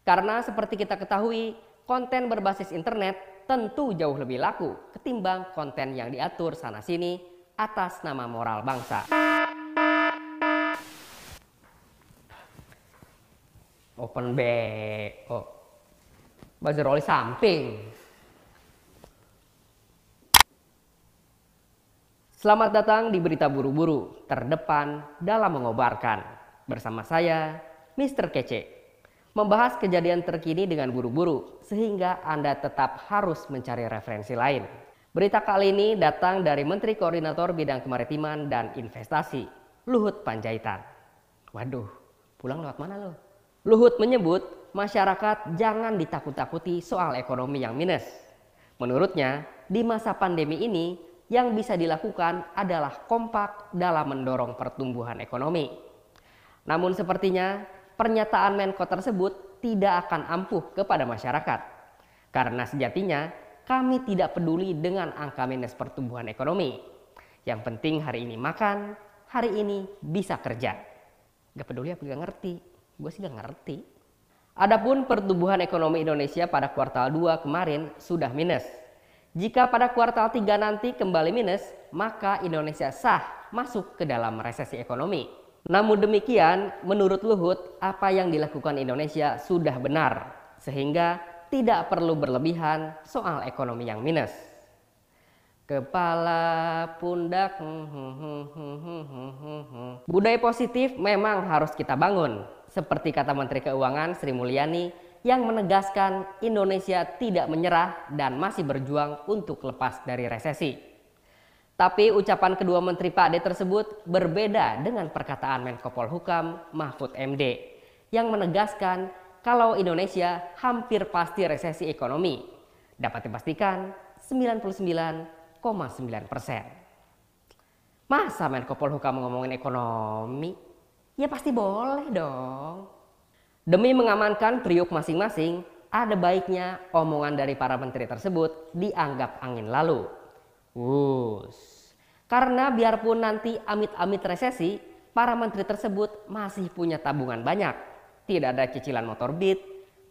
Karena seperti kita ketahui, konten berbasis internet tentu jauh lebih laku ketimbang konten yang diatur sana-sini atas nama moral bangsa. Open BO. Buzzer oli samping. Selamat datang di Berita Buru-Buru, terdepan dalam mengobarkan. Bersama saya, Mr. Kece. Membahas kejadian terkini dengan buru-buru, sehingga Anda tetap harus mencari referensi lain. Berita kali ini datang dari Menteri Koordinator Bidang Kemaritiman dan Investasi, Luhut Panjaitan. Waduh, pulang lewat mana lo? Luhut menyebut masyarakat jangan ditakut-takuti soal ekonomi yang minus. Menurutnya, di masa pandemi ini yang bisa dilakukan adalah kompak dalam mendorong pertumbuhan ekonomi. Namun sepertinya pernyataan Menko tersebut tidak akan ampuh kepada masyarakat. Karena sejatinya kami tidak peduli dengan angka minus pertumbuhan ekonomi. Yang penting hari ini makan, hari ini bisa kerja. Gak peduli apa gak ngerti, gue sih gak ngerti. Adapun pertumbuhan ekonomi Indonesia pada kuartal 2 kemarin sudah minus jika pada kuartal 3 nanti kembali minus, maka Indonesia sah masuk ke dalam resesi ekonomi. Namun demikian, menurut Luhut, apa yang dilakukan Indonesia sudah benar, sehingga tidak perlu berlebihan soal ekonomi yang minus. Kepala pundak Budaya positif memang harus kita bangun Seperti kata Menteri Keuangan Sri Mulyani yang menegaskan Indonesia tidak menyerah dan masih berjuang untuk lepas dari resesi. Tapi ucapan kedua Menteri Pak D tersebut berbeda dengan perkataan Menko Polhukam Mahfud MD yang menegaskan kalau Indonesia hampir pasti resesi ekonomi. Dapat dipastikan 99,9 persen. Masa Menko Polhukam ngomongin ekonomi? Ya pasti boleh dong. Demi mengamankan priuk masing-masing, ada baiknya omongan dari para menteri tersebut dianggap angin lalu. Wus. Karena biarpun nanti amit-amit resesi, para menteri tersebut masih punya tabungan banyak. Tidak ada cicilan motor beat,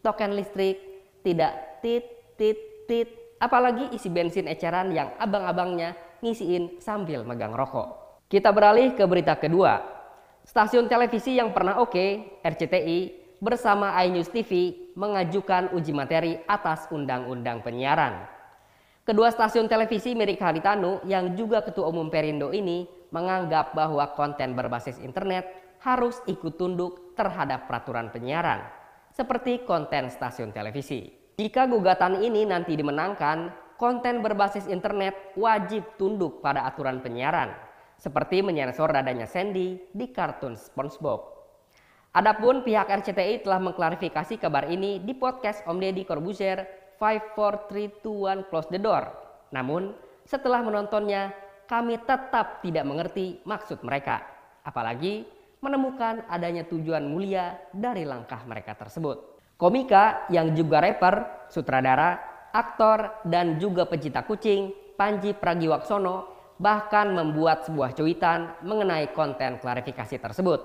token listrik, tidak tit tit tit, apalagi isi bensin eceran yang abang-abangnya ngisiin sambil megang rokok. Kita beralih ke berita kedua. Stasiun televisi yang pernah oke, okay, RCTI, bersama iNews TV mengajukan uji materi atas Undang-Undang Penyiaran. Kedua stasiun televisi milik Haritanu yang juga Ketua Umum Perindo ini menganggap bahwa konten berbasis internet harus ikut tunduk terhadap peraturan penyiaran, seperti konten stasiun televisi. Jika gugatan ini nanti dimenangkan, konten berbasis internet wajib tunduk pada aturan penyiaran, seperti menyensor dadanya Sandy di kartun SpongeBob. Adapun pihak RCTI telah mengklarifikasi kabar ini di podcast Om Deddy Corbuzier 5, 4, 3, 2, 1, close the door. Namun setelah menontonnya kami tetap tidak mengerti maksud mereka. Apalagi menemukan adanya tujuan mulia dari langkah mereka tersebut. Komika yang juga rapper, sutradara, aktor, dan juga pecinta kucing, Panji Pragiwaksono bahkan membuat sebuah cuitan mengenai konten klarifikasi tersebut.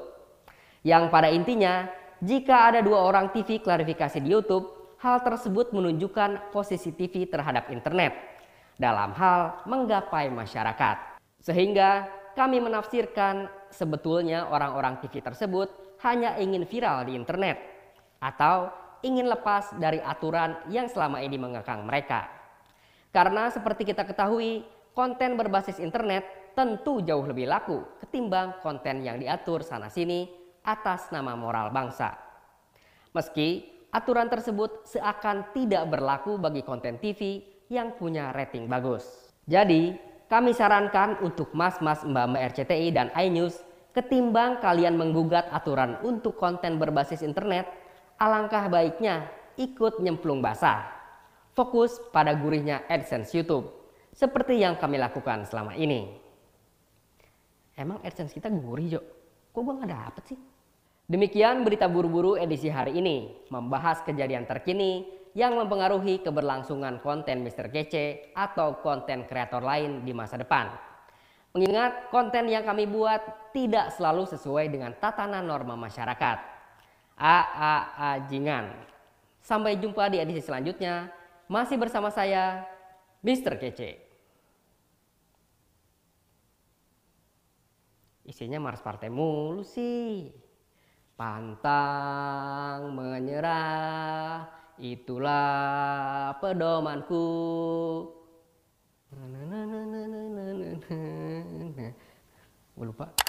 Yang pada intinya, jika ada dua orang TV klarifikasi di YouTube, hal tersebut menunjukkan posisi TV terhadap internet dalam hal menggapai masyarakat. Sehingga kami menafsirkan sebetulnya orang-orang TV tersebut hanya ingin viral di internet atau ingin lepas dari aturan yang selama ini mengekang mereka. Karena seperti kita ketahui, konten berbasis internet tentu jauh lebih laku ketimbang konten yang diatur sana-sini atas nama moral bangsa. Meski aturan tersebut seakan tidak berlaku bagi konten TV yang punya rating bagus. Jadi, kami sarankan untuk mas-mas mbak-mbak RCTI dan iNews ketimbang kalian menggugat aturan untuk konten berbasis internet, alangkah baiknya ikut nyemplung basah. Fokus pada gurihnya AdSense YouTube, seperti yang kami lakukan selama ini. Emang AdSense kita gurih, Jo? Kok gue gak dapet sih? Demikian berita buru-buru edisi hari ini, membahas kejadian terkini yang mempengaruhi keberlangsungan konten Mr. Kece atau konten kreator lain di masa depan. Mengingat konten yang kami buat tidak selalu sesuai dengan tatanan norma masyarakat. A A A jingan. Sampai jumpa di edisi selanjutnya. Masih bersama saya, Mr. Kece. Isinya Mars Partai mulu sih. Pantang menyerah, itulah pedomanku. Gue lupa.